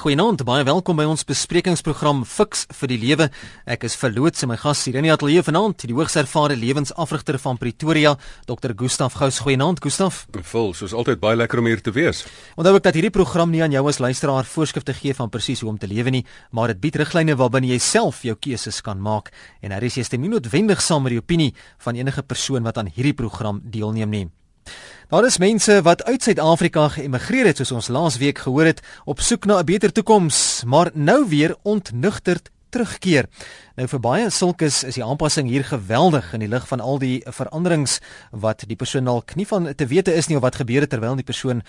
Goeienaand, baie welkom by ons besprekingsprogram Fix vir die Lewe. Ek is verloots en my gas hier in die ateljee vanaand, die hoogs ervare lewensafrigter van Pretoria, Dr. Gustaf Gous. Goeienaand, Gustaf. Vol, soos altyd baie lekker om hier te wees. Onthou ek dat hierdie program nie aan jou as luisteraar voorskrifte gee van presies hoe om te lewe nie, maar dit bied riglyne waarbinne jy self jou keuses kan maak en daar is jy stem nie noodwendig saam met die opinie van enige persoon wat aan hierdie program deelneem nie. Daar is mense wat uit Suid-Afrika geëmigreer het soos ons laasweek gehoor het op soek na 'n beter toekoms, maar nou weer ontnugterd terugkeer. Nou vir baie sulkes is die aanpassing hier geweldig in die lig van al die veranderings wat die persoon dalk nie van te wete is nie of wat gebeur het terwyl die persoon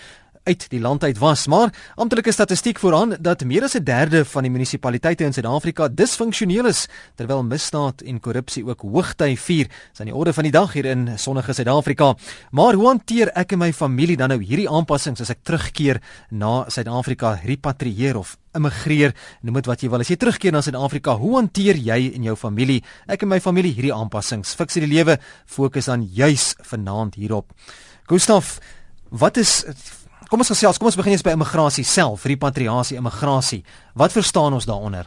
uit die land uit was, maar amptelike statistiek vooraan dat meer as 'n derde van die munisipaliteite in Suid-Afrika disfunksioneel is, terwyl misdaad en korrupsie ook hoogtyd vier. Dis aan die orde van die dag hier in sonnige Suid-Afrika. Maar hoe hanteer ek en my familie dan nou hierdie aanpassings as ek terugkeer na Suid-Afrika, repatrieer of immigreer, noem dit wat jy wil. As jy terugkeer na Suid-Afrika, hoe hanteer jy en jou familie, ek en my familie hierdie aanpassings? Fiksie die lewe fokus dan juis vanaand hierop. Gustaf, wat is Kom ons gesels, kom ons begin eers by immigrasie self, repatriasie, immigrasie. Wat verstaan ons daaronder?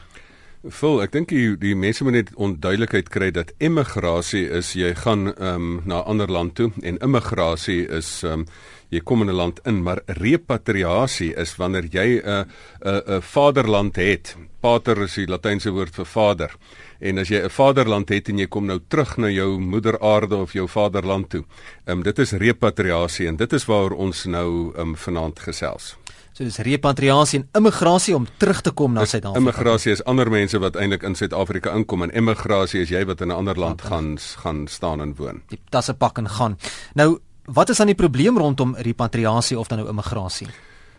Vol, ek dink die die mense moet net onduidelikheid kry dat immigrasie is jy gaan ehm um, na 'n ander land toe en immigrasie is ehm um, jy kom in 'n land in, maar repatriasie is wanneer jy 'n 'n 'n vaderland het. Pater is die latynse woord vir vader. En as jy 'n vaderland het en jy kom nou terug na jou moederaarde of jou vaderland toe. Ehm um, dit is repatriasie en dit is waaroor ons nou ehm um, vanaand gesels. So dis repatriasie en immigrasie om terug te kom na Suid-Afrika. Immigrasie is ander mense wat eintlik in Suid-Afrika inkom en immigrasie is jy wat in 'n ander land gaan gaan staan en woon. Die tasse pak en gaan. Nou, wat is dan die probleem rondom repatriasie of dan nou immigrasie?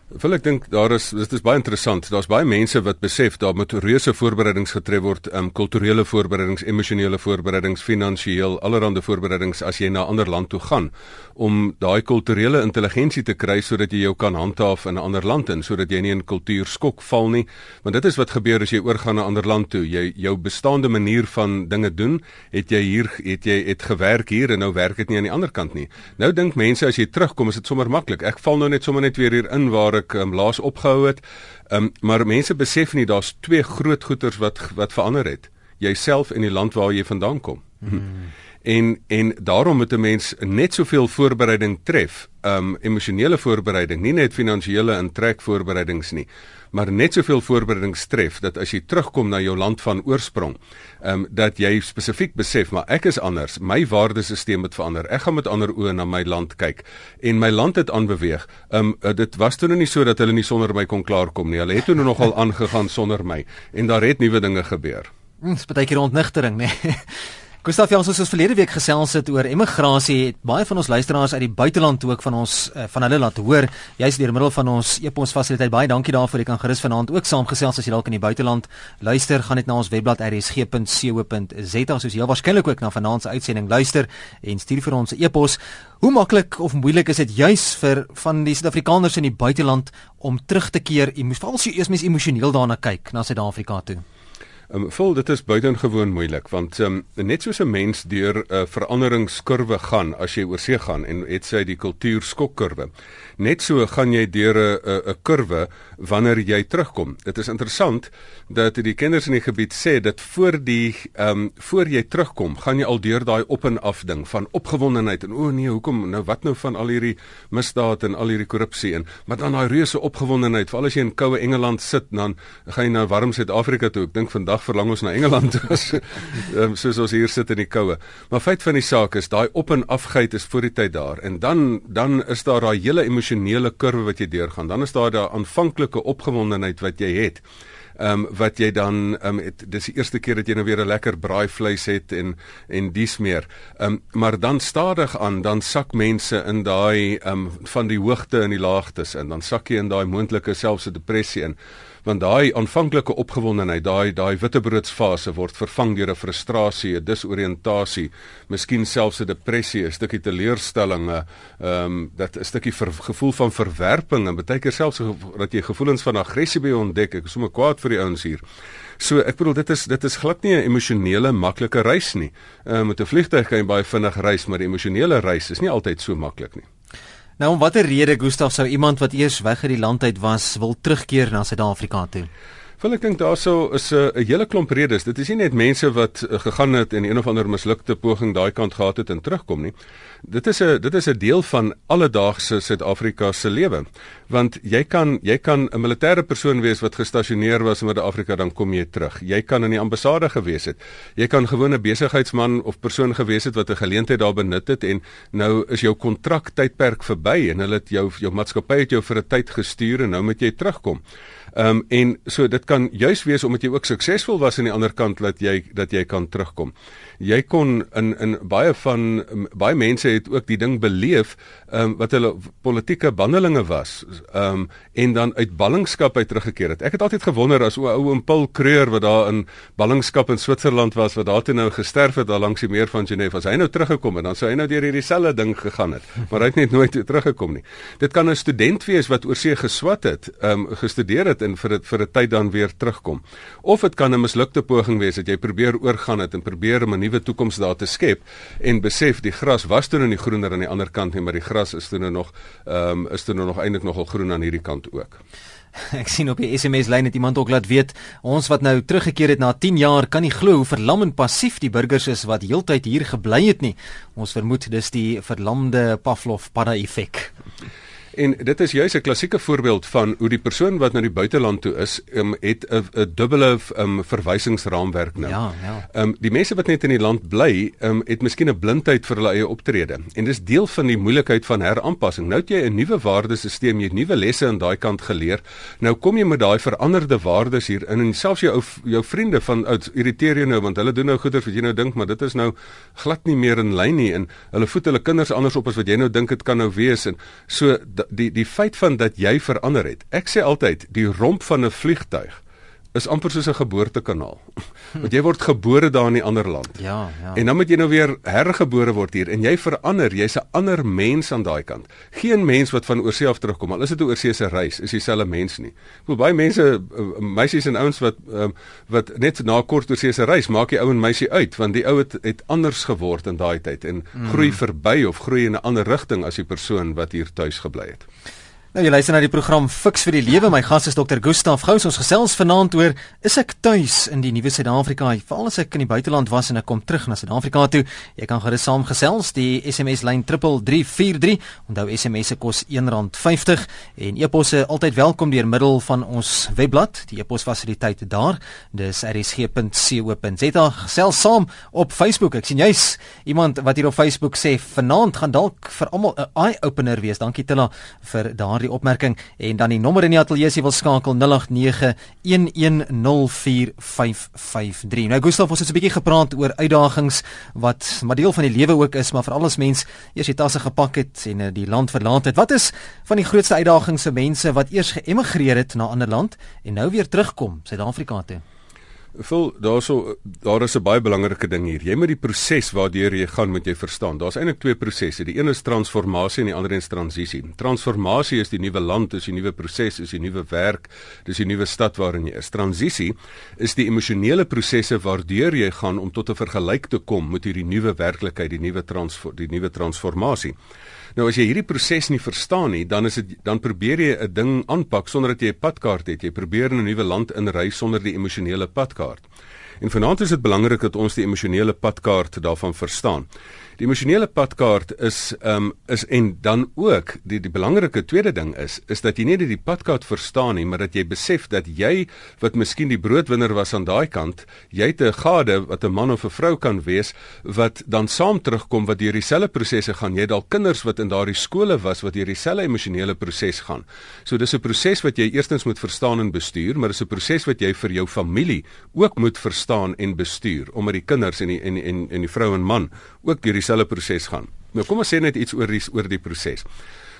Wil ek dink daar is dit is baie interessant. Daar's baie mense wat besef daar moet reuse voorbereidings getref word, um kulturele voorbereidings, emosionele voorbereidings, finansiëel, allerlei voorbereidings as jy na 'n ander land toe gaan om daai kulturele intelligensie te kry sodat jy jou kan handhaaf in 'n ander land en sodat jy nie in kultuurskok val nie. Want dit is wat gebeur as jy oorgaan na 'n ander land toe. Jy jou bestaande manier van dinge doen, het jy hier het jy het gewerk hier en nou werk dit nie aan die ander kant nie. Nou dink mense as jy terugkom is dit sommer maklik. Ek val nou net sommer net weer hier in waar ek um, laas opgehou het. Um, maar mense besef nie daar's twee groot goeters wat wat verander het. Jouself en die land waar jy vandaan kom. Hmm. En en daarom moet 'n mens net soveel voorbereiding tref, um emosionele voorbereiding, nie net finansiële en trek voorbereidings nie maar net soveel voorbereidings tref dat as jy terugkom na jou land van oorsprong, ehm um, dat jy spesifiek besef maar ek is anders, my waardesisteem het verander. Ek gaan met ander oë na my land kyk en my land het aanbeweeg. Ehm um, dit was toe nog nie so dat hulle nie sonder my kon klaarkom nie. Hulle het toe nogal aangegaan sonder my en daar het nuwe dinge gebeur. Dit is baie keer ontnigtering, né? Nee. Gustav Jans ons het verlede week gesels het oor immigrasie. Baie van ons luisteraars uit die buiteland ook van ons uh, van hulle laat hoor. Jy's deur middel van ons e-pos fasiliteit. Baie dankie daarvoor. Jy kan gerus vanaand ook saamgesels as jy dalk in die buiteland luister. Gaan net na ons webblad rsg.co.za soos jy waarskynlik ook na vanaand se uitsending luister en stuur vir ons 'n e-pos. Hoe maklik of moeilik is dit juis vir van die Suid-Afrikaners in die buiteland om terug te keer? Jy moet veral so eers mens emosioneel daarna kyk na Suid-Afrika toe. Ehm um, vol dit is buitengewoon moeilik want ehm um, net soos 'n mens deur 'n uh, veranderingskurwe gaan as jy oor see gaan en het sy die kultuurskokkurwe. Net so gaan jy deur 'n 'n kurwe wanneer jy terugkom. Dit is interessant dat die kinders in die gebied sê dat voor die ehm um, voor jy terugkom, gaan jy al deur daai op en af ding van opgewondenheid en o oh nee, hoekom nou wat nou van al hierdie misdaad en al hierdie korrupsie en maar dan daai reuse opgewondenheid, veral as jy in koue Engeland sit, dan gaan jy na warm Suid-Afrika toe. Ek dink vandag dag verlang ons na Engeland as um, soos ons hier sit in die koue. Maar feit van die saak is daai op en afgeit is voor die tyd daar en dan dan is daar daai hele emosionele kurwe wat jy deurgaan. Dan is daar daai aanvanklike opgewondenheid wat jy het. Ehm um, wat jy dan ehm um, het, dis die eerste keer dat jy nou weer 'n lekker braaivleis het en en dis meer. Ehm um, maar dan stadig aan dan sak mense in daai ehm um, van die hoogte en die laagtes en dan sak jy in daai moontlike selfse depressie in want daai aanvanklike opgewondenheid, daai daai wittebroodsfase word vervang deur 'n frustrasie, 'n disoriëntasie, miskien selfs 'n depressie, 'n stukkie teleurstelling, 'n ehm um, dat 'n stukkie ver, gevoel van verwerping en baie keer selfs dat jy gevoelens van aggressie by ontdek. Ek is sommer kwaad vir die ouens hier. So ek bedoel dit is dit is glad nie 'n emosionele maklike reis nie. Ehm uh, met 'n vliegtuig kan jy baie vinnig reis, maar die emosionele reis is nie altyd so maklik nie. Nou om watter rede Gustaf sou iemand wat eers weg uit die land uit was wil terugkeer na Suid-Afrika toe? Wel ek dink daarso is 'n uh, hele klomp redes. Dit is nie net mense wat uh, gegaan het en een of ander mislukte poging daai kant gehad het en terugkom nie. Dit is 'n dit is 'n deel van alledaagse Suid-Afrika se lewe. Want jy kan jy kan 'n militêre persoon wees wat gestasioneer was in Suid-Afrika dan kom jy terug. Jy kan in die ambassade gewees het. Jy kan gewoon 'n besigheidsman of persoon gewees het wat 'n geleentheid daar benut het en nou is jou kontrak tydperk verby en hulle het jou jou maatskappy het jou vir 'n tyd gestuur en nou moet jy terugkom. Ehm um, en so dit kan juis wees omdat jy ook suksesvol was aan die ander kant dat jy dat jy kan terugkom. Jy kon in in baie van baie mense het ook die ding beleef ehm um, wat hulle politieke bandelinge was ehm um, en dan uit ballingskap uit teruggekeer het. Ek het altyd gewonder as ou oom Paul Kreur wat daar in ballingskap in Switserland was wat daar toe nou gesterf het daar langs die meer van Genève. As hy nou teruggekom het, dan sou hy nou deur hierdie selfde ding gegaan het. Maar hy het net nooit teruggekom nie. Dit kan 'n student wees wat oorsee geswat het, ehm um, gestudeer het en vir dit vir 'n tyd dan weer terugkom. Of dit kan 'n mislukte poging wees dat jy probeer oorgaan het en probeer 'n nuwe toekoms daar te skep en besef die gras was toe nou nie groener aan die ander kant nie, maar die gras is toe nou nog ehm um, is toe nou nog eintlik nogal groen aan hierdie kant ook. Ek sien op die SMS lyn het iemand ook laat weet ons wat nou teruggekeer het na 10 jaar kan nie glo hoe verlammend passief die burgers is wat heeltyd hier gebly het nie. Ons vermoed dis die verlamde Pavlov padda effek. En dit is juis 'n klassieke voorbeeld van hoe die persoon wat na die buiteland toe is, um, het 'n 'n dubbele um, verwysingsraamwerk nou. Ja, ja. Ehm um, die mense wat net in die land bly, um, het miskien 'n blindheid vir hulle eie optrede. En dis deel van die moeilikheid van heraanpassing. Nou het jy 'n nuwe waardesisteem, jy het nuwe lesse aan daai kant geleer. Nou kom jy met daai veranderde waardes hier in en selfs jou ou jou vriende van oud irriteer jou nou want hulle doen nou goeie wat jy nou dink, maar dit is nou glad nie meer in lyn nie en hulle voed hulle kinders anders op as wat jy nou dink dit kan nou wees en so die die feit van dat jy verander het. Ek sê altyd die romp van 'n vliegtyg is amper soos 'n geboortekanaal. Want jy word gebore daar in 'n ander land. Ja, ja. En dan moet jy nou weer hergebore word hier en jy verander, jy's 'n ander mens aan daai kant. Geen mens wat van oorsee af terugkom, al is dit 'n oorseese reis, is dieselfde mens nie. Ek voel baie mense, uh, meisies en ouens wat um, wat net na 'n kort oorseese reis maak die ou en meisie uit, want die ou het, het anders geword in daai tyd en mm. groei verby of groei in 'n ander rigting as die persoon wat hier tuis gebly het. Nou jy luister na die program Fix vir die Lewe. My gas is Dr. Gustaf Gous. Ons gesels vanaand oor is ek tuis in die nuwe Suid-Afrika? Veral as ek in die buiteland was en ek kom terug na Suid-Afrika toe. Jy kan gerus saamgesels. Die SMS lyn 3343. Onthou SMS se kos R1.50 en e-posse altyd welkom deur middel van ons webblad. Die e-pos fasiliteit daar. Dis rsg.co.za. Gesels saam op Facebook. Ek sien jy's iemand wat hier op Facebook sê vanaand gaan dalk vir almal 'n eye opener wees. Dankie Tilla vir daardie die opmerking en dan die nommer in die ateljee se wil skakel 0891104553. Nou Gustaf, ons het 'n bietjie gepraat oor uitdagings wat maar deel van die lewe ook is, maar veral as mens eers die tasse gepak het en eh, die land verlaat het. Wat is van die grootste uitdagings vir mense wat eers geëmigreer het na 'n ander land en nou weer terugkom Suid-Afrika toe? Vul daarso daar is 'n baie belangrike ding hier. Jy moet die proses waardeur jy gaan moet jy verstaan. Daar's eintlik twee prosesse. Die een is transformasie en die ander is transisie. Transformasie is die nuwe land, is die nuwe proses, is die nuwe werk, dis die nuwe stad waarin jy is. Transisie is die emosionele prosesse waardeur jy gaan om tot 'n vergelyk te kom met hierdie nuwe werklikheid, die nuwe transfor die nuwe transformasie. Nou as jy hierdie proses nie verstaan nie, dan is dit dan probeer jy 'n ding aanpak sonder dat jy 'n padkaart het. Jy probeer in 'n nuwe land inry sonder die emosionele padkaart. En vanaand is dit belangrik dat ons die emosionele padkaart daarvan verstaan. Die emosionele padkaart is ehm um, is en dan ook die die belangrike tweede ding is is dat jy nie net die padkaart verstaan nie, maar dat jy besef dat jy wat miskien die broodwinner was aan daai kant, jy het 'n gade wat 'n man of 'n vrou kan wees wat dan saam terugkom wat deur dieselfde prosesse gaan. Jy het dalk kinders wat in daardie skole was wat deur dieselfde emosionele proses gaan. So dis 'n proses wat jy eerstens moet verstaan en bestuur, maar dis 'n proses wat jy vir jou familie ook moet verstaan en bestuur omdat die kinders en die en en en die vrou en man ook deur dieselfde proses gaan. Nou kom ons sê net iets oor die oor die proses.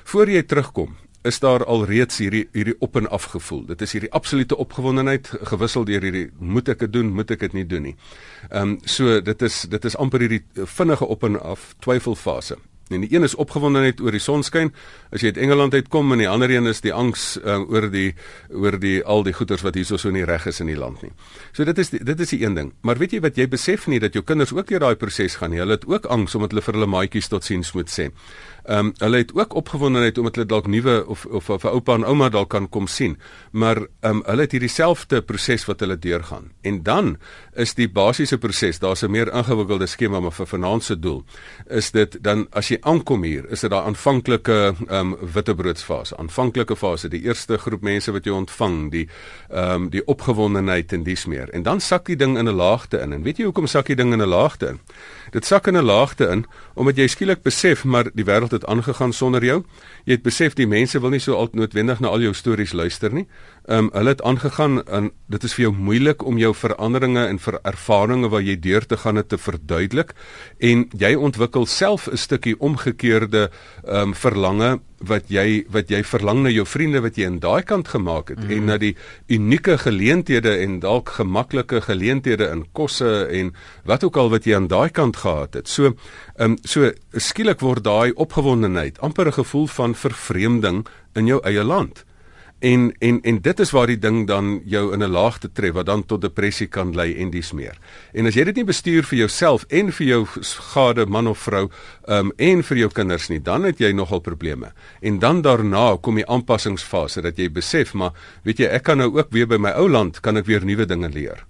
Voor jy terugkom, is daar al reeds hierdie hierdie op en af gevoel. Dit is hierdie absolute opgewondenheid gewissel deur hierdie moet ek dit doen, moet ek dit nie doen nie. Ehm um, so dit is dit is amper hierdie vinnige op en af twyfelfase. En die een is opgewondenheid oor die sonskyn as jy uit Engeland uitkom en die ander een is die angs uh, oor die oor die al die goeders wat hierso so nie reg is in die land nie. So dit is die, dit is die een ding. Maar weet jy wat jy besef nie dat jou kinders ook deur daai proses gaan nie. Hulle het ook angs omdat hulle vir hulle maatjies totsiens moet sê. Ehm um, hulle het ook opgewondenheid omdat hulle dalk nuwe of of of 'n oupa en ouma dalk kan kom sien. Maar ehm um, hulle het hierdie selfde proses wat hulle deurgaan. En dan is die basiese proses, daar's 'n meer ingewikkelde skema maar vir se doel. Is dit dan as jy aankom hier, is dit daai aanvanklike ehm um, wittebroodsfase, aanvanklike fase, die eerste groep mense wat jy ontvang, die ehm um, die opgewondenheid en dis meer. En dan sak die ding in 'n laagte in. En weet jy hoekom sak die ding in 'n laagte in? Dit sak in 'n laagte in omdat jy skielik besef maar die wêreld het aangegaan sonder jou. Jy het besef die mense wil nie so altyd noodwendig na al jou stories luister nie. Ehm um, hulle het aangegaan en dit is vir jou moeilik om jou veranderinge en ver ervarings wat jy deur te gaan het te verduidelik en jy ontwikkel self 'n stukkie omgekeerde ehm um, verlange wat jy wat jy verlang na jou vriende wat jy in daai kant gemaak het mm. en na die unieke geleenthede en dalk gemaklike geleenthede in kosse en wat ook al wat jy aan daai kant gehad het. So ehm um, so skielik word daai opgewondenheid amper 'n gevoel van vervreemding in jou eie land. En en en dit is waar die ding dan jou in 'n laagte tref wat dan tot depressie kan lei en dis meer. En as jy dit nie bestuur vir jouself en vir jou gade man of vrou um, en vir jou kinders nie, dan het jy nogal probleme. En dan daarna kom die aanpassingsfase dat jy besef maar weet jy ek kan nou ook weer by my ou land kan ek weer nuwe dinge leer.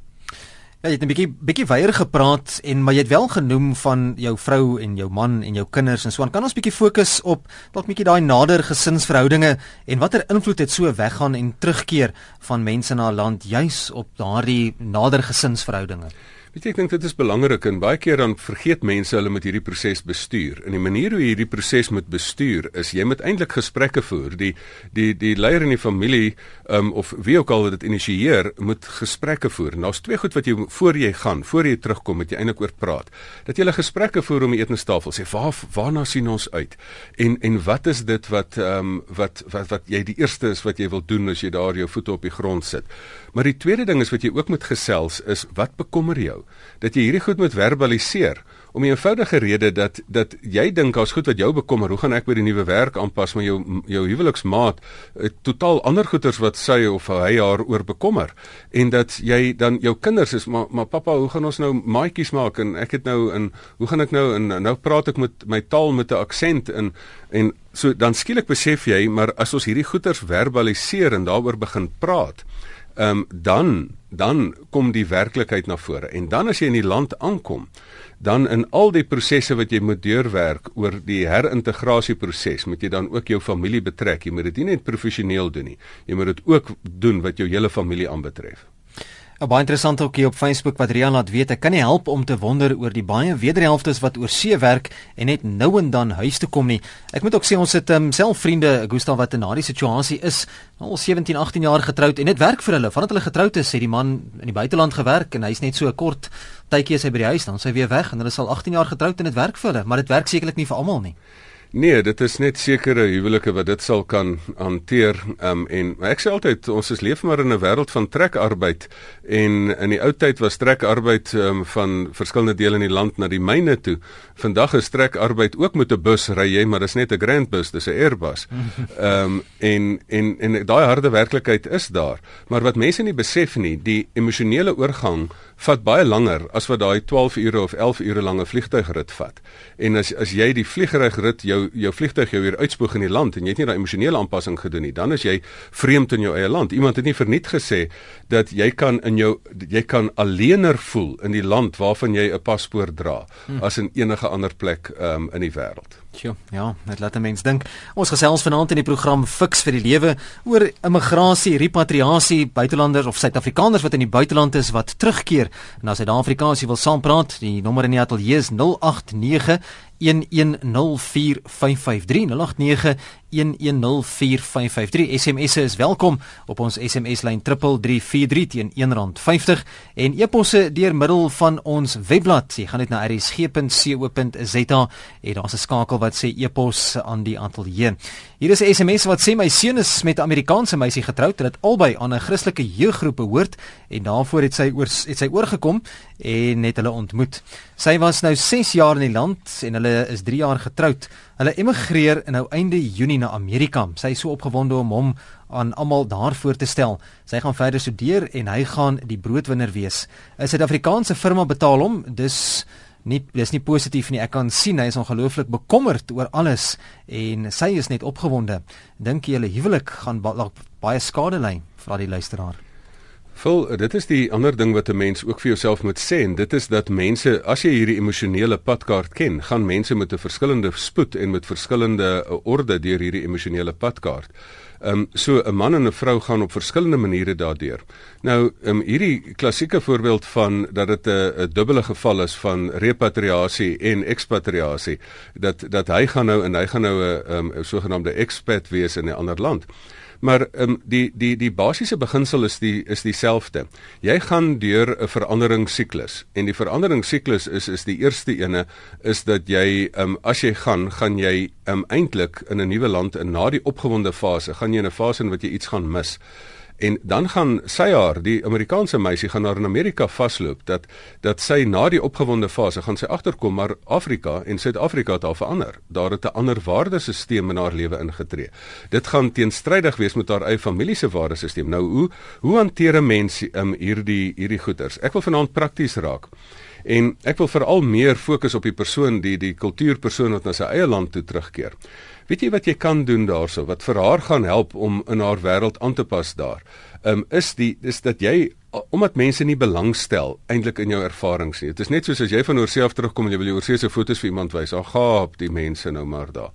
Ja, jy het 'n bietjie bietjie weier gepraat en maar jy het wel genoem van jou vrou en jou man en jou kinders en so aan. Kan ons bietjie fokus op dalk bietjie daai nader gesinsverhoudinge en watter invloed het so weggaan en terugkeer van mense na 'n land juis op daardie nader gesinsverhoudinge? Weet jy, ek dink dit is belangrik en baie keer dan vergeet mense hulle moet hierdie proses bestuur. En die manier hoe jy hierdie proses moet bestuur is jy moet eintlik gesprekke voer. Die die die leier in die familie um, of wie ook al wat dit initieer, moet gesprekke voer. En daar's twee goed wat jy voor jy gaan, voor jy terugkom, moet jy eintlik oor praat. Dat jy hulle gesprekke voer om die etenstafel sê, "Waar waarna sien ons uit?" En en wat is dit wat ehm um, wat wat wat jy die eerste is wat jy wil doen as jy daar jou voete op die grond sit. Maar die tweede ding is wat jy ook moet gesels is wat bekommer jou? Dat jy hierdie goed moet verbaliseer om 'n eenvoudige rede dat dat jy dink as goed wat jou bekommer, hoe gaan ek by die nuwe werk aanpas met jou jou huweliksmaat het totaal ander goeters wat sy of hy haar oor bekommer en dat jy dan jou kinders is maar maar pappa, hoe gaan ons nou maatjies maak en ek het nou in hoe gaan ek nou en nou praat ek met my taal met 'n aksent in en so dan skielik besef jy maar as ons hierdie goeters verbaliseer en daaroor begin praat ehm um, dan dan kom die werklikheid na vore. En dan as jy in die land aankom dan in al die prosesse wat jy moet deurwerk oor die herintegrasieproses moet jy dan ook jou familie betrek. Jy moet dit nie net professioneel doen nie. Jy moet dit ook doen wat jou hele familie aanbetref Baie interessant ook hier op Facebook wat Rian laat weet, ek kan nie help om te wonder oor die baie wederhelftes wat oor see werk en net nou en dan huis toe kom nie. Ek moet ook sê ons het um, self vriende, Gustav wat in daardie situasie is, al 17, 18 jaar getroud en dit werk vir hulle. Vandat hulle getroud is, het die man in die buiteland gewerk en hy's net so 'n kort tydjie as hy by die huis dan sy weer weg en hulle sal 18 jaar getroud en dit werk vir hulle, maar dit werk sekerlik nie vir almal nie. Nee, dit is net sekere huwelike wat dit sal kan hanteer. Um, en ek sê altyd ons is leef maar in 'n wêreld van trekarbeid en in die ou tyd was trekarbeid um, van verskillende dele in die land na die myne toe. Vandag is trekarbeid ook met 'n bus ry jy, maar dis net 'n Grand bus, dis 'n Airbus. Um, en en en daai harde werklikheid is daar. Maar wat mense nie besef nie, die emosionele oorgang vat baie langer as wat daai 12 ure of 11 ure lange vliegtuigrit vat. En as as jy die vliegrygrit jou jou vliegtuig jou weer uitspoeg in die land en jy het nie daai emosionele aanpassing gedoen nie, dan is jy vreemd in jou eie land. Iemand het nie verniet gesê dat jy kan in jou jy kan alleener voel in die land waarvan jy 'n paspoort dra hm. as in enige ander plek um, in die wêreld. Tjoh, ja, net laat 'n mens dink. Ons gesels vanaand in die program Fix vir die Lewe oor immigrasie, repatriasie, buitelanders of Suid-Afrikaners wat in die buiteland is wat terugkeer na Suid-Afrika. As jy wil saampraat, die nommer in die ateljee is 089 1104553 089 01045531104553. SMS'e is welkom op ons SMS lyn 3343 teen R1.50 en e-posse deur middel van ons webblad. Jy gaan net na rsg.co.za en daar's 'n skakel wat sê e-pos aan die ateljee. Hier is 'n SMS wat sê my seun is met 'n Amerikaanse meisie getroud en dit albei aan 'n Christelike jeuggroep behoort en daarvoor het sy oor het sy oorgekom en net hulle ontmoet. Sy was nou 6 jaar in die land en hulle is 3 jaar getroud. Hulle emigreer in nou einde Junie na Amerika. Sy is so opgewonde om hom aan almal daarvoor te stel. Sy gaan verder studeer en hy gaan die broodwinner wees. 'n Suid-Afrikaanse firma betaal hom, dus nie dis nie positief nie. Ek kan sien hy is ongelooflik bekommerd oor alles en sy is net opgewonde. Dink jy hulle huwelik gaan ba baie skade ly? Vra die luisteraar. Vol, dit is die ander ding wat 'n mens ook vir jouself moet sê en dit is dat mense as jy hierdie emosionele padkaart ken, gaan mense met 'n verskillende spoed en met verskillende uh, orde deur hierdie emosionele padkaart. Ehm um, so 'n man en 'n vrou gaan op verskillende maniere daardeur. Nou, ehm um, hierdie klassieke voorbeeld van dat dit 'n dubbele geval is van repatriasie en ekspatriasie, dat dat hy gaan nou en hy gaan nou 'n um, sogenaamde expat wees in 'n ander land. Maar ehm um, die die die basiese beginsel is die is dieselfde. Jy gaan deur 'n veranderingssiklus en die veranderingssiklus is is die eerste ene is dat jy ehm um, as jy gaan, gaan jy ehm um, eintlik in 'n nuwe land in na die opgewonde fase, gaan jy in 'n fase in wat jy iets gaan mis. En dan gaan sy haar, die Amerikaanse meisie gaan haar in Amerika vasloop dat dat sy na die opgewonde fase gaan sy agterkom maar Afrika en Suid-Afrika het al verander. Daar het 'n ander waardesisteem in haar lewe ingetree. Dit gaan teenstrydig wees met haar eie familie se waardesisteem. Nou hoe hoe hanteer 'n mens um, hierdie hierdie goeters? Ek wil vanaand prakties raak. En ek wil veral meer fokus op die persoon die die kultuurpersoon wat na sy eie land toe terugkeer. Weet jy wat jy kan doen daarso wat vir haar gaan help om in haar wêreld aan te pas daar? Ehm um, is die is dat jy omdat mense nie belangstel eintlik in jou ervarings nie. Dit is net soos as jy van oorsee af terugkom en jy wil jou oorsee se foto's vir iemand wys. Ag, gaap die mense nou maar daar.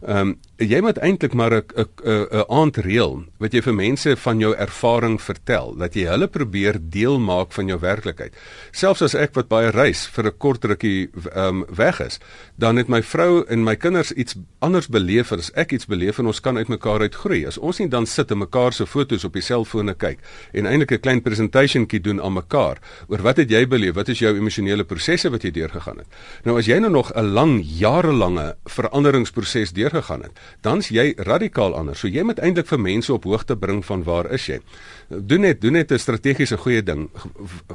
Ehm um, jy moet eintlik maar 'n 'n 'n aand reël wat jy vir mense van jou ervaring vertel, dat jy hulle probeer deel maak van jou werklikheid. Selfs as ek wat baie reis vir 'n kort rukkie ehm um, weg is, dan het my vrou en my kinders iets anders beleef as ek iets beleef en ons kan uitmekaar uitgroei. As ons nie dan sit en mekaar se foto's op die selfone kyk en eintlik 'n klein presentationkie doen aan mekaar oor wat het jy beleef, wat is jou emosionele prosesse wat jy deurgegaan het. Nou as jy nou nog 'n lang jarelange veranderingsproses deurgegaan het, dan's jy radikaal anders. So jy moet eintlik vir mense op hoogte bring van waar is jy. Doen net doen net 'n strategiese goeie ding.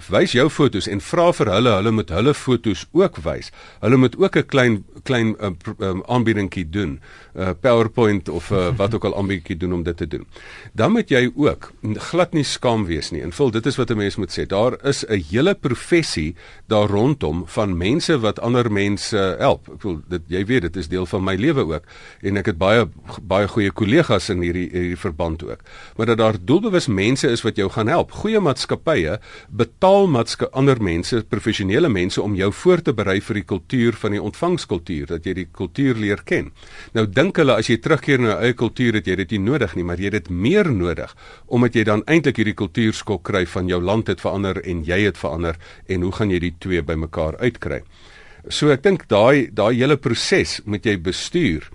Wys jou fotos en vra vir hulle, hulle moet hulle fotos ook wys. Hulle moet ook 'n klein klein uh, um, aanbiedingkie doen. Uh, PowerPoint of uh, wat ook al aanbiedingkie doen om dit te doen. Dan moet jy ook glad nie skaam wees nie. En vul dit is wat 'n mens moet sê. Daar is 'n hele professie daar rondom van mense wat ander mense help. Ek voel dit jy weet dit is deel van my lewe ook en ek het baie baie goeie kollegas in hierdie hierdie verband ook. Maar dat daar doelbewus mense is wat jou gaan help. Goeie maatskappye betaal maatske ander mense, professionele mense om jou voor te berei vir die kultuur van die ontvangskultuur, dat jy die kultuur leer ken. Nou dink hulle as jy terugkeer na jou eie kultuur het jy dit nie nodig nie, maar jy het dit meer nodig omdat jy dan eintlik hierdie kultuurskok kry van jou land het verander en jy het verander en hoe gaan jy die twee bymekaar uitkry? So ek dink daai daai hele proses moet jy bestuur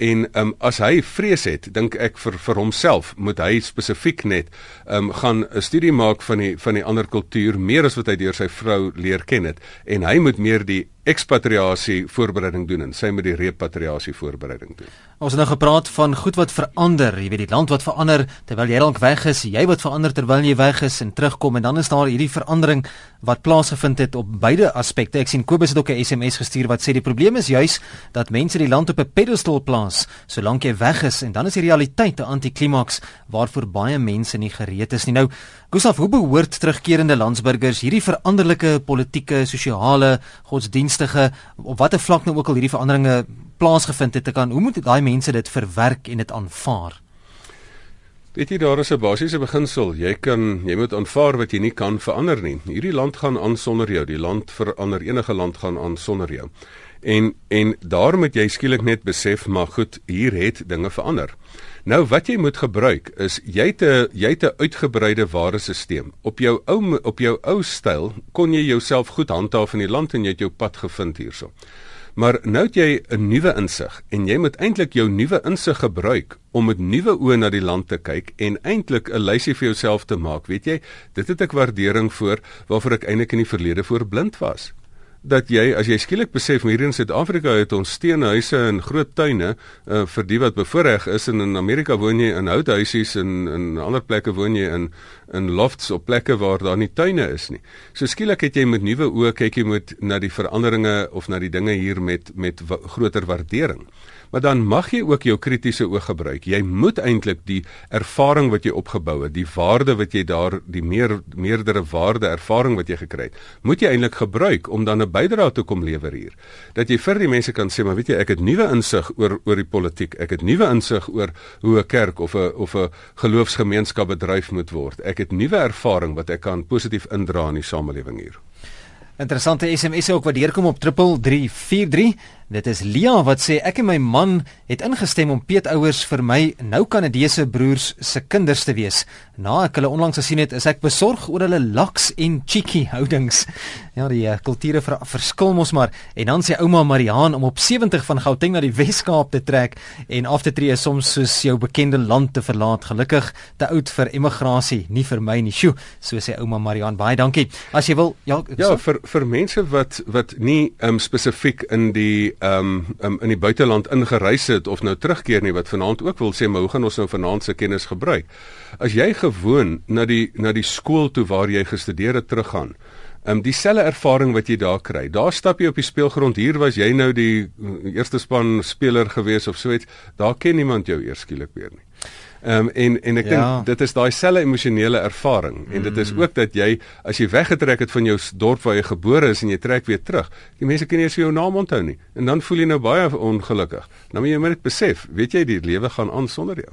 en um, as hy vrees het dink ek vir vir homself moet hy spesifiek net um, gaan 'n studie maak van die van die ander kultuur meer as wat hy deur sy vrou leer ken het. En hy moet meer die ekspatriasie voorbereiding doen en sy met die repatriasie voorbereiding doen. Ons het nou gepraat van goed wat verander, jy weet die land wat verander terwyl jy dalk weg is, jy wat verander terwyl jy weg is en terugkom en dan is daar hierdie verandering wat plaasgevind het op beide aspekte. Ek sien Kobus het ook 'n SMS gestuur wat sê die probleem is juis dat mense die land op 'n pedestal plaas solank jy weg is en dan is die realiteit 'n antiklimaks waarvoor baie mense nie gereed is nie. Nou, Gustav, hoe behoort terugkerende landsburgers hierdie veranderlike politieke, sosiale, godsdienstige op watter vlak nou ook al hierdie veranderinge plaasgevind het te kan hoe moet daai mense dit verwerk en dit aanvaar? Weet jy daar is 'n basiese beginsel. Jy kan jy moet aanvaar wat jy nie kan verander nie. Hierdie land gaan aan sonder jou. Die land verander enige land gaan aan sonder jou. En en daar moet jy skielik net besef maar goed, hier het dinge verander. Nou wat jy moet gebruik is jy het 'n jy het 'n uitgebreide waardesisteem. Op jou ou op jou ou styl kon jy jouself goed handhaaf in die land en jy het jou pad gevind hierso. Maar nou het jy 'n nuwe insig en jy moet eintlik jou nuwe insig gebruik om met nuwe oë na die land te kyk en eintlik 'n lysie vir jouself te maak. Weet jy, dit het ek waardering voor waarvoor ek eintlik in die verlede voor blind was dat jy as jy skielik besef hier in Suid-Afrika het ons steenhuise en groot tuine uh, vir die wat bevoorreg is en in Amerika woon jy in houthuisies en in ander plekke woon jy in in lofts op plekke waar daar nie tuine is nie. So skielik het jy met nuwe oë kyk jy moet na die veranderinge of na die dinge hier met met groter waardering maar dan mag jy ook jou kritiese oog gebruik. Jy moet eintlik die ervaring wat jy opgebou het, die waarde wat jy daar, die meer meerdere waarde ervaring wat jy gekry het, moet jy eintlik gebruik om dan 'n bydrae te kom lewer hier. Dat jy vir die mense kan sê, maar weet jy, ek het nuwe insig oor oor die politiek. Ek het nuwe insig oor hoe 'n kerk of 'n of 'n geloofsgemeenskap bedryf moet word. Ek het nuwe ervaring wat ek kan positief indra in die samelewing hier. Interessante SMS ook wat deurkom op 3343. Dit is Lia wat sê ek en my man het ingestem om peetouers vir my nou Kanadese broers se kinders te wees. Na ek hulle onlangs gesien het, is ek besorg oor hulle laks en cheeky houdings. Ja, die uh, kulture ver verskil mos maar. En dan sê ouma Mariaan om op 70 van Gauteng na die Wes-Kaap te trek en af te tree soms soos jou bekende land te verlaat. Gelukkig te oud vir emigrasie, nie vir my nie. Sjoe, so sê ouma Mariaan. Baie dankie. As jy wil, ja, ja vir vir mense wat wat nie um, spesifiek in die um, um in die buiteland ingereis het of nou terugkeer nie wat vanaand ook wil sê maar hoe gaan ons nou vanaand se kennis gebruik? As jy gewoon na die na die skool toe waar jy gestudeer het teruggaan, um dieselfde ervaring wat jy daar kry. Daar stap jy op die speelgrond. Hier was jy nou die eerste span speler gewees of so iets. Daar ken niemand jou eers skielik weer nie. Ehm um, en en ek ja. dink dit is daai selfe emosionele ervaring en dit is mm. ook dat jy as jy weggetrek het van jou dorp waar jy gebore is en jy trek weer terug, die mense kan nie eens jou naam onthou nie en dan voel jy nou baie ongelukkig. Nou moet jy net besef, weet jy die lewe gaan aan sonder jou.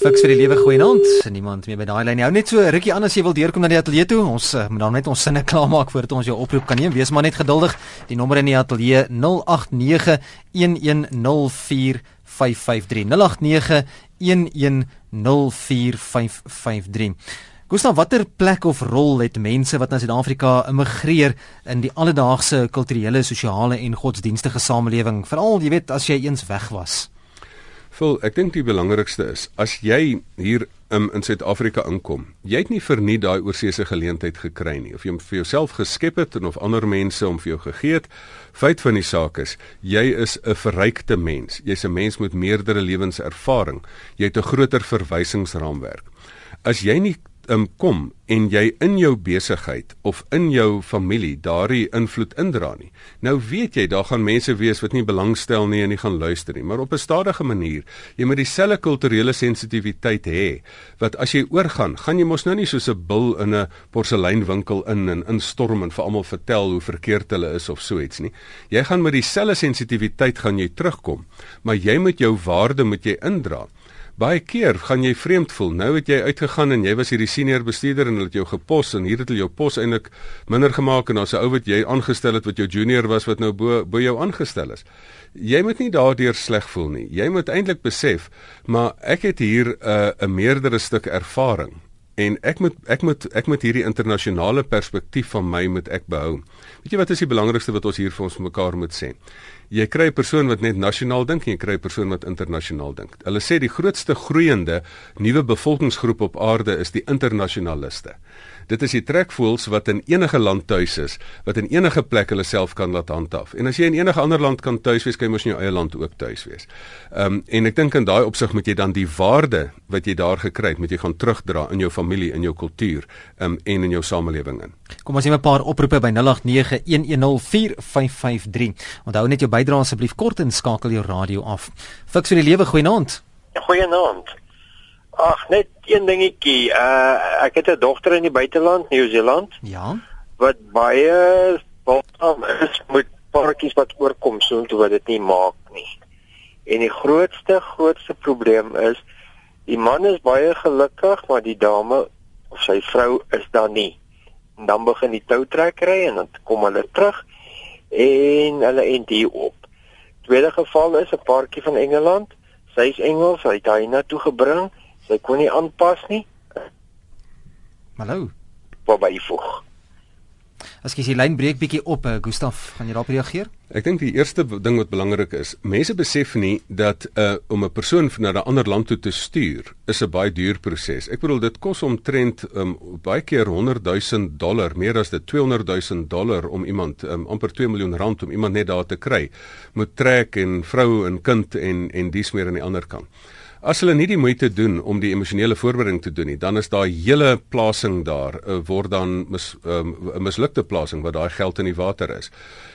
Fiks vir die lewe goeie aand. Niemand meer by daai lyn. Hou net so rukkie aan as jy wil deurkom na die ateljee toe. Ons uh, moet dan net ons sinne klaarmaak voordat ons jou oproep kan neem. Wees maar net geduldig. Die nommer in die ateljee 089 1104 553 0891104553. Gustav, watter plek of rol het mense wat na Suid-Afrika immigreer in die alledaagse kulturele, sosiale en godsdienstige samelewing, veral jy weet as jy eens weg was? Vol, ek dink die belangrikste is as jy hier um, in Suid-Afrika inkom, jy het nie vir nie daai oorseese geleentheid gekry nie of jy hom vir jouself geskep het en of ander mense om vir jou gegee het. Feit van die saak is, jy is 'n verrykte mens. Jy's 'n mens met meerdere lewenservaring. Jy het 'n groter verwysingsraamwerk. As jy nie um, kom en jy in jou besigheid of in jou familie daardie invloed indra nie. Nou weet jy daar gaan mense wees wat nie belangstel nie en nie gaan luister nie, maar op 'n stadige manier. Jy moet dieselfde kulturele sensitiwiteit hê wat as jy oorgaan, gaan jy mos nou nie soos 'n bil in 'n porseleinwinkel in en instorm en vir almal vertel hoe verkeerd hulle is of so iets nie. Jy gaan met dieselfde sensitiwiteit gaan jy terugkom, maar jy moet jou waarde moet jy indra. Baie keer gaan jy vreemd voel. Nou het jy uitgegaan en jy was hierdie senior bestuurder en hulle het jou gepos en hier het hulle jou pos eintlik minder gemaak en daar's 'n ou wat jy aangestel het wat jou junior was wat nou bo bo jou aangestel is. Jy moet nie daardeur sleg voel nie. Jy moet eintlik besef, maar ek het hier 'n uh, 'n meerdere stuk ervaring en ek moet ek moet ek moet hierdie internasionale perspektief van my moet ek behou. Weet jy wat is die belangrikste wat ons hier vir ons mekaar moet sê? Jy kry 'n persoon wat net nasionaal dink en jy kry 'n persoon wat internasionaal dink. Hulle sê die grootste groeiende nuwe bevolkingsgroep op aarde is die internasionaliste. Dit is die trekvoels wat in enige land tuis is, wat in enige plek hulle self kan laat handhaaf. En as jy in enige ander land kan tuis wees, kan jy mos in jou eie land ook tuis wees. Ehm um, en ek dink in daai opsig moet jy dan die waarde wat jy daar gekry het, moet jy gaan terugdra in jou familie, in jou kultuur, ehm um, en in jou samelewing in. Kom ons neem 'n paar oproepe by 0891104553. Onthou net jou bydrae asseblief kort en skakel jou radio af. Fiks vir die lewe goeienaand. Goeienaand. Ag, net een dingetjie. Uh ek het 'n dogter in die buiteland, Nieu-Seeland. Ja. Wat baie baam is met paartjies wat oorkom so toe wat dit nie maak nie. En die grootste grootste probleem is die man is baie gelukkig, maar die dame of sy vrou is daar nie. En dan begin die toutrekkery en dan kom hulle terug en hulle end hier op. Tweede geval is 'n paartjie van Engeland. Sy's Engels, hy het haar na toe gebring. Sy kon nie aanpas nie. Hallo. Wat by voeg. As jy die lyn breek bietjie op, uh, Gustaf, gaan jy daarop reageer? Ek dink die eerste ding wat belangrik is, mense besef nie dat uh om 'n persoon na 'n ander land toe te stuur is 'n baie duur proses. Ek bedoel dit kos omtrent um baie keer 100 000 dollar, meer as dit 200 000 dollar om iemand um amper 2 miljoen rand om iemand net daar te kry. Moet trek en vrou en kind en en dis meer aan die ander kant. As hulle nie die moeite doen om die emosionele voorbereiding te doen nie, dan is daar 'n hele plasing daar uh, word dan mis, um, 'n mislukte plasing wat daai geld in die water is.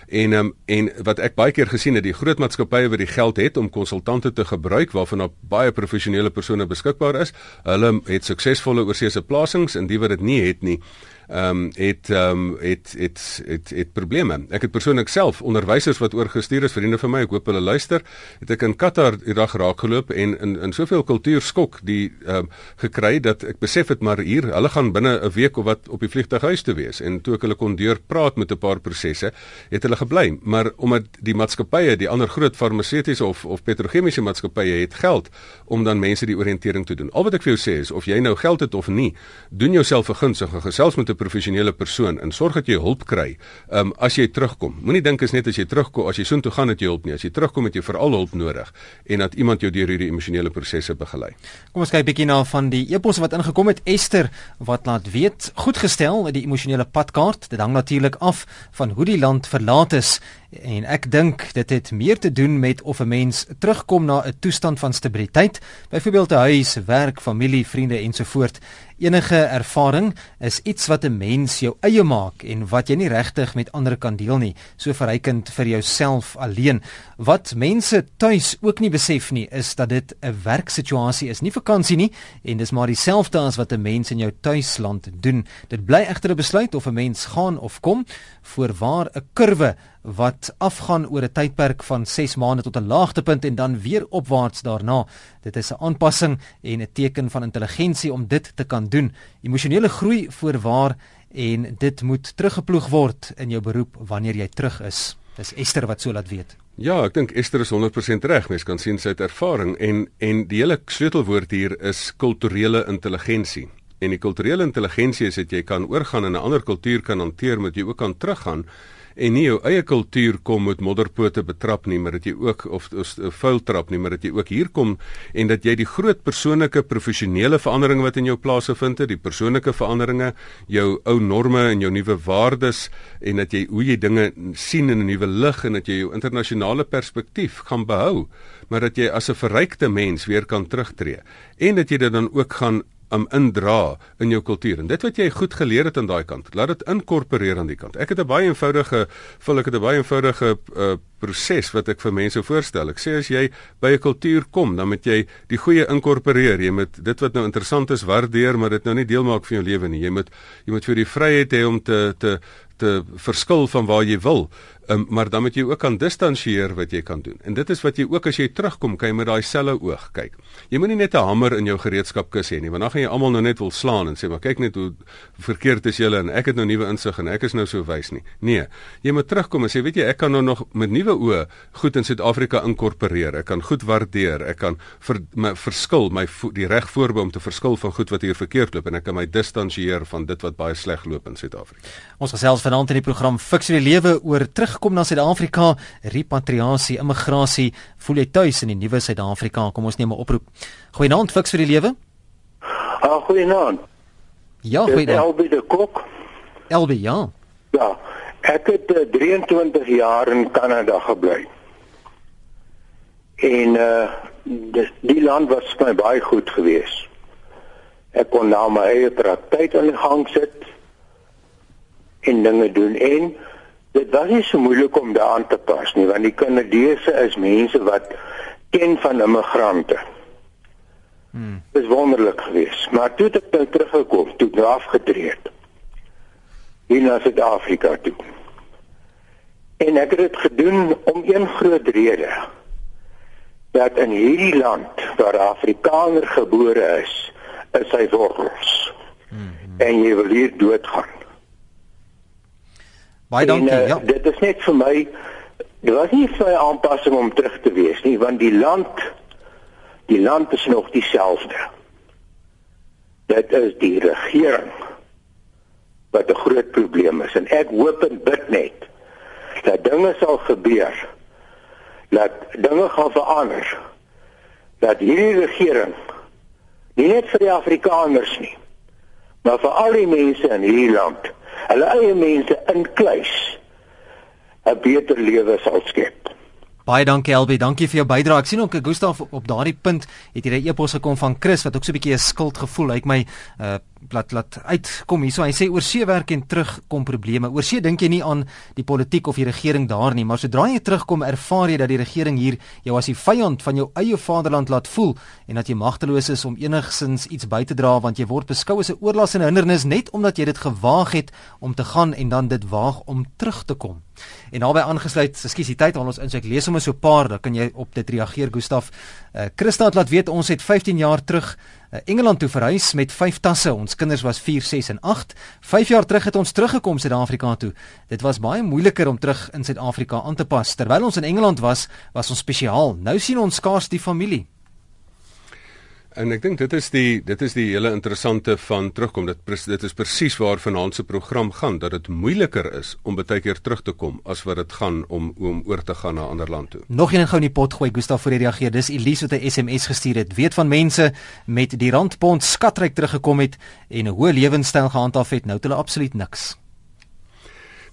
En um, en wat ek baie keer gesien het, die groot maatskappye wat die geld het om konsultante te gebruik waarvan daar baie professionele persone beskikbaar is, hulle het suksesvolle oorseese plasings en die wat dit nie het nie, ehm um, het ehm um, het het het het probleme. Ek het persoonlik self onderwysers wat oorgestuur is, vriende van my, ek hoop hulle luister, het ek in Qatar die dag raak geloop en in in soveel kultuurskok die ehm um, gekry dat ek besef het maar hier, hulle gaan binne 'n week of wat op die vliegtuig huis toe wees en toe ek hulle kon deur praat met 'n paar prosesse, het hulle gebly, maar omdat die maatskappye, die ander groot farmaseutiese of of petrochemiese maatskappye het geld om dan mense die oriëntering te doen. Al wat ek vir jou sê is of jy nou geld het of nie, doen jouself 'n gunstige gesels met 'n professionele persoon en sorg dat jy hulp kry um, as jy terugkom. Moenie dink is net as jy terugkom, as jy soontoe gaan dat jy hulp nie. As jy terugkom het jy veral hulp nodig en dat iemand jou deur hierdie emosionele prosesse begelei. Kom ons kyk bietjie na van die epos wat ingekom het. Esther wat laat weet, goed gestel die emosionele padkaart. Dit hang natuurlik af van hoe die land verlaat is en ek dink dit het meer te doen met of 'n mens terugkom na 'n toestand van stabiliteit, byvoorbeeld 'n huis, werk, familie, vriende ensovoorts. Enige ervaring is iets wat 'n mens jou eie maak en wat jy nie regtig met ander kan deel nie, so verrykend vir jouself alleen. Wat mense tuis ook nie besef nie, is dat dit 'n werksituasie is, nie vakansie nie, en dis maar dieselfde as wat 'n mens in jou tuisland doen. Dit bly egter 'n besluit of 'n mens gaan of kom, voorwaar 'n kurwe wat afgaan oor 'n tydperk van 6 maande tot 'n laagtepunt en dan weer opwaarts daarna. Dit is 'n aanpassing en 'n teken van intelligensie om dit te kan doen. Emosionele groei voorwaar en dit moet teruggeploeg word in jou beroep wanneer jy terug is. Dis Esther wat so laat weet. Ja, ek dink Esther is 100% reg. Mens kan sien sy het ervaring en en die hele sleutelwoord hier is kulturele intelligensie. En die kulturele intelligensie is dat jy kan oorgaan in 'n ander kultuur kan hanteer met jy ook kan teruggaan en nie jou eie kultuur kom met modderpote betrap nie, maar dat jy ook of, of, of vuil trap nie, maar dat jy ook hier kom en dat jy die groot persoonlike professionele veranderinge wat in jou plase vind, die persoonlike veranderinge, jou ou norme en jou nuwe waardes en dat jy hoe jy dinge sien in 'n nuwe lig en dat jy jou internasionale perspektief gaan behou, maar dat jy as 'n verrykte mens weer kan terugtreë en dat jy dit dan ook gaan um indra in jou kultuur. En dit wat jy goed geleer het aan daai kant, laat dit inkorporeer aan die kant. Ek het 'n baie eenvoudige, vul ek het 'n baie eenvoudige uh, proses wat ek vir mense voorstel. Ek sê as jy by 'n kultuur kom, dan moet jy die goeie inkorporeer. Jy moet dit wat nou interessant is waardeer, maar dit nou nie deel maak van jou lewe nie. Jy moet jy moet vir die vryheid hê om te te te verskil van waar jy wil. Um, maar dan moet jy ook kan distansieer wat jy kan doen. En dit is wat jy ook as jy terugkom, kan jy met daai selle oog kyk. Jy moenie net 'n hamer in jou gereedskapkis hê nie, want dan gaan jy almal nou net wil slaan en sê maar kyk net hoe verkeerd is julle en ek het nou nuwe insig en ek is nou so wys nie. Nee, jy moet terugkom en sê weet jy ek kan nou nog met nuwe oë goed in Suid-Afrika inkorporeer. Ek kan goed waardeer. Ek kan vir my verskil, my vo, die reg voorbe om te verskil van goed wat hier verkeerd loop en ek kan my distansieer van dit wat baie sleg loop in Suid-Afrika. Ons gesels vanaand in die program vir die lewe oor terug terugkom na Suid-Afrika, repatriasie, immigrasie, voel jy tuis in die nuwe Suid-Afrika? Kom ons neem 'n oproep. Goeienaand, fiks vir die lewe. Ah, goeienaand. Ja, goeienaand. Elbe de Kok. Elbe, ja. Ja. Ek het uh, eh, 23 jaar in Kanada gebly. En uh dis die land was vir my baie goed geweest. Ek kon nou my eie praktyk aan die gang sit en dinge doen en dit was nie so moeilik om daaraan te pas nie want die Kanadese is mense wat ken van immigrante. Hmm. Dit is wonderlik geweest, maar toe het ek nou teruggekom, toe nou afgetree het. Hier na Suid-Afrika toe. En ek het dit gedoen om een groot rede. Dat in hierdie land waar Afrikaner gebore is, is hy wortels. Hmm. En jy wil hier doodgaan. Baie dankie. En, uh, ja. Dit is net vir my dit was nie vir 'n aanpassing om terug te wees nie, want die land die land is nog dieselfde. Dit is die regering wat 'n groot probleem is en ek hoop en bid net dat dinge sal gebeur dat dinge gaan verander dat hierdie regering nie net vir die Afrikaners nie maar vir al die mense in hierdie land hulle eie mense inkluis 'n beter lewe sal skep Baie dankie Elbe, dankie vir jou bydrae. Ek sien ook Gustaf op, op daardie punt het jy 'n e-pos gekom van Chris wat ook so 'n bietjie 'n skuldgevoel uit my uh laat laat uitkom hierso. Hy sê oor see werk en terug kom probleme. Oor see dink jy nie aan die politiek of die regering daar nie, maar sodra jy terugkom, ervaar jy dat die regering hier jou as die vyand van jou eie vaderland laat voel en dat jy magteloos is om enigsins iets by te dra want jy word beskou as 'n oorlas en 'n hindernis net omdat jy dit gewaag het om te gaan en dan dit waag om terug te kom. En naby aangesluit, ekskuus, die tyd al ons in so ek lees sommer so 'n paar, dan kan jy op dit reageer Gustaf. Uh Christa het laat weet ons het 15 jaar terug Engeland toe verhuis met 5 tasse. Ons kinders was 4, 6 en 8. 5 jaar terug het ons teruggekom Suid-Afrika toe. Dit was baie moeiliker om terug in Suid-Afrika aan te pas. Terwyl ons in Engeland was, was ons spesiaal. Nou sien ons skaars die familie. En ek dink dit is die dit is die hele interessante van terugkom. Dit dit is presies waar vanaand se program gaan dat dit moeiliker is om baie keer terug te kom as wat dit gaan om om oor te gaan na 'n ander land toe. Nog een gou in die pot gooi Gustaf voor jy reageer. Dis Elise wat 'n SMS gestuur het. Weet van mense met die randpond skatryk teruggekom het en 'n hoë lewenstyl gehandhaaf het. Nou het hulle absoluut niks.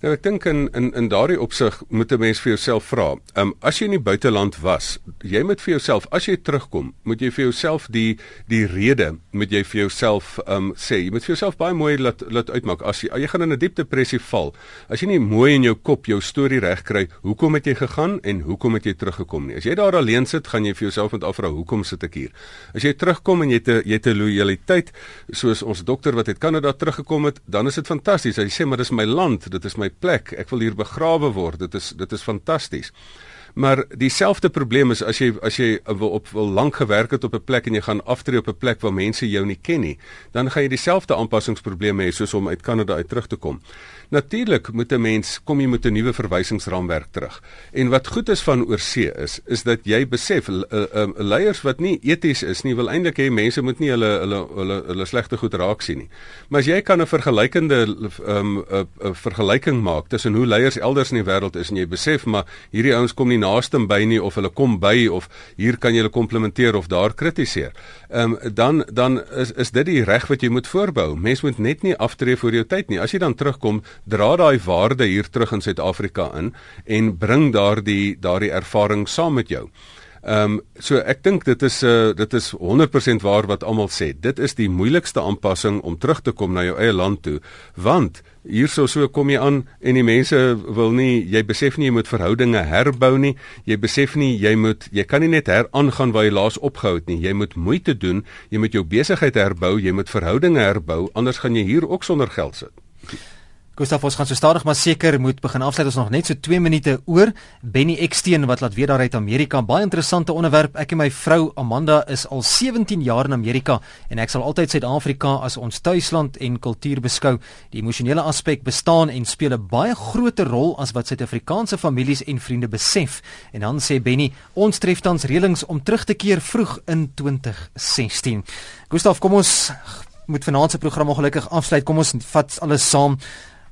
Nou ek dink in in in daardie opsig moet 'n mens vir jouself vra. Ehm um, as jy in die buiteland was, jy moet vir jouself as jy terugkom, moet jy vir jouself die die rede moet jy vir jouself ehm um, sê. Jy moet vir jouself baie mooi laat laat uitmaak. As jy jy gaan in 'n diep depressie val, as jy nie mooi in jou kop jou storie reg kry, hoekom het jy gegaan en hoekom het jy teruggekom nie? As jy daar alleen sit, gaan jy vir jouself moet afvra hoekom sit ek hier? As jy terugkom en jy te jy te loyaliteit soos ons dokter wat uit Kanada teruggekom het, dan is dit fantasties. Hy sê maar dis my land, dit is my plek. Ek wil hier begrawe word. Dit is dit is fantasties. Maar dieselfde probleem is as jy as jy wil op wil lank gewerk het op 'n plek en jy gaan aftree op 'n plek waar mense jou nie ken nie, dan gaan jy dieselfde aanpassingsprobleme hê soos om uit Kanada uit terug te kom. Natuurlik moet 'n mens kom jy met 'n nuwe verwysingsraamwerk terug. En wat goed is van oorsee is is dat jy besef leiers wat nie eties is nie wil eintlik hê mense moet nie hulle hulle hulle hulle slegte goed raak sien nie. Maar as jy kan 'n vergelykende 'n um, 'n vergelyking maak tussen hoe leiers elders in die wêreld is en jy besef maar hierdie ouens kom nie naaste by nie of hulle kom by of hier kan jy hulle komplimenteer of daar kritiseer. Ehm um, dan dan is is dit die reg wat jy moet voorbou. Mens moet net nie aftree voor jou tyd nie. As jy dan terugkom dra daai waarde hier terug in Suid-Afrika in en bring daardie daardie ervaring saam met jou. Ehm um, so ek dink dit is 'n uh, eh, dit is 100% waar wat almal sê. Dit is die moeilikste aanpassing om terug te kom na jou eie land toe, want hierso so kom jy aan en die mense wil nie jy besef nie jy moet verhoudinge herbou nie. Jy besef nie jy moet jy kan nie net heraangaan waar jy laas opgehou het nie. Jy moet moeite doen, jy moet jou besigheid herbou, jy moet verhoudinge herbou, anders gaan jy hier ook sonder geld sit. Gustav ons gaan so stadig maar seker moet begin afsluit. Ons nog net so 2 minute oor. Benny Eksteen wat laat weet daar uit Amerika baie interessante onderwerp. Ek en my vrou Amanda is al 17 jaar in Amerika en ek sal altyd Suid-Afrika as ons tuisland en kultuur beskou. Die emosionele aspek bestaan en speel 'n baie groter rol as wat Suid-Afrikaanse families en vriende besef. En dan sê Benny ons tref tans reëlings om terug te keer vroeg in 2016 Gustav kom ons moet vanaand se program ongelukkig afsluit. Kom ons vat alles saam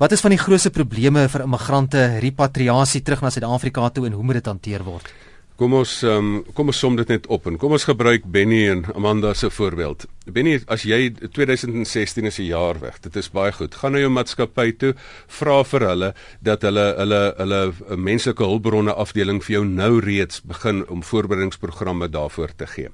Wat is van die grootste probleme vir immigrante repatriasie terug na Suid-Afrika toe en hoe moet dit hanteer word? Kom ons um, kom ons som dit net op en kom ons gebruik Benny en Amanda se voorbeeld. Benny, as jy 2016 is 'n jaar weg, dit is baie goed. Gaan na jou maatskappy toe, vra vir hulle dat hulle hulle hulle menslike hulpbronne afdeling vir jou nou reeds begin om voorberedingsprogramme daarvoor te gee.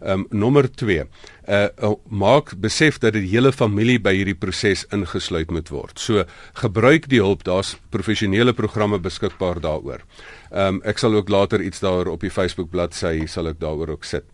Ehm um, nommer 2. Uh, uh maak besef dat die hele familie by hierdie proses ingesluit moet word. So gebruik die hulp, daar's professionele programme beskikbaar daaroor. Ehm um, ek sal ook later iets daar op die Facebook bladsy sal ek daaroor ook sit.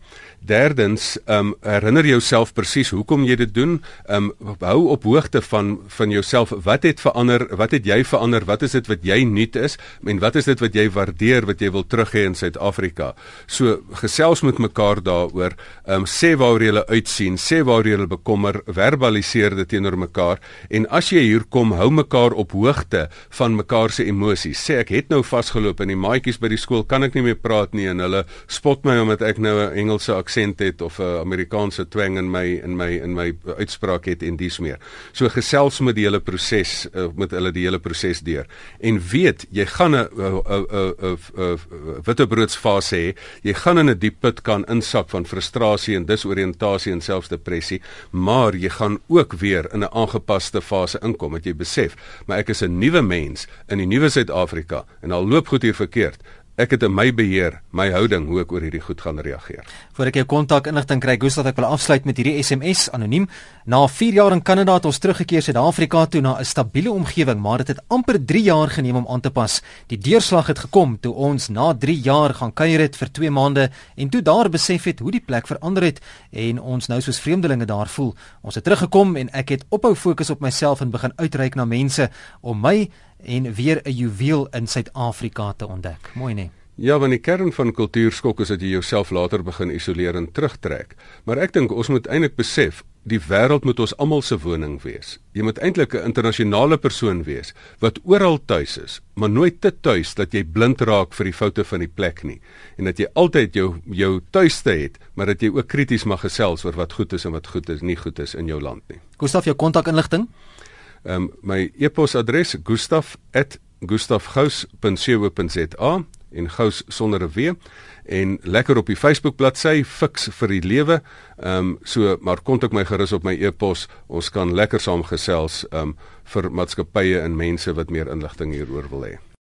Derdens, ehm um, herinner jouself presies hoekom jy dit doen. Ehm um, hou op hoogte van van jouself. Wat het verander? Wat het jy verander? Wat is dit wat jy nuut is? En wat is dit wat jy waardeer wat jy wil terug hê in Suid-Afrika? So gesels met mekaar daaroor. Ehm um, sê waaroor jy uitsien, sê waaroor jy bekommer, verbaliseer dit teenoor mekaar en as jy hier kom, hou mekaar op hoogte van mekaar se emosies. Sê ek het nou vasgeloop in die maatjies by die skool, kan ek nie meer praat nie en hulle spot my omdat ek nou 'n Engels Engelse aksent het of 'n Amerikaanse twang in my in my in my uitspraak het en dis meer. So gesels met die hele proses uh, met hulle die hele proses deur en weet jy gaan 'n 'n 'n wittebroodsfase hê. Jy gaan in 'n diep put kan insak van frustrasie en disoriëntasie en selfs depressie, maar jy gaan ook weer in 'n aangepaste fase inkom wat jy besef, maar ek is 'n nuwe mens in die nuwe Suid-Afrika en al loop goed hier verkeerd ek het in my beheer my houding hoe ek oor hierdie goed gaan reageer. Voordat ek jou kontak inligting kry, Gustav, ek wil afsluit met hierdie SMS anoniem. Na 4 jaar in Kanada het ons teruggekeer Suid-Afrika toe na 'n stabiele omgewing, maar dit het amper 3 jaar geneem om aan te pas. Die deurslag het gekom toe ons na 3 jaar gaan kuier het vir 2 maande en toe daar besef het hoe die plek verander het en ons nou soos vreemdelinge daar voel. Ons het teruggekom en ek het ophou fokus op myself en begin uitreik na mense om my en weer 'n juweel in Suid-Afrika te ontdek. Mooi nee. Ja, want die kern van kultuurskok is dat jy jouself later begin isoleer en terugtrek. Maar ek dink ons moet eintlik besef Die wêreld moet ons almal se woning wees. Jy moet eintlik 'n internasionale persoon wees wat oral tuis is, maar nooit te tuis dat jy blind raak vir die foute van die plek nie en dat jy altyd jou jou tuiste het, maar dat jy ook krities mag gesels oor wat goed is en wat goed is nie goed is in jou land nie. Gustaf, jou kontakinligting? Ehm um, my e-posadres gustaf@gustafgous.co.za en gous sonder 'n w en lekker op die Facebook bladsy fiks vir die lewe. Ehm um, so maar kontak my gerus op my e-pos. Ons kan lekker saam gesels ehm um, vir maatskappye en mense wat meer inligting hieroor wil hê.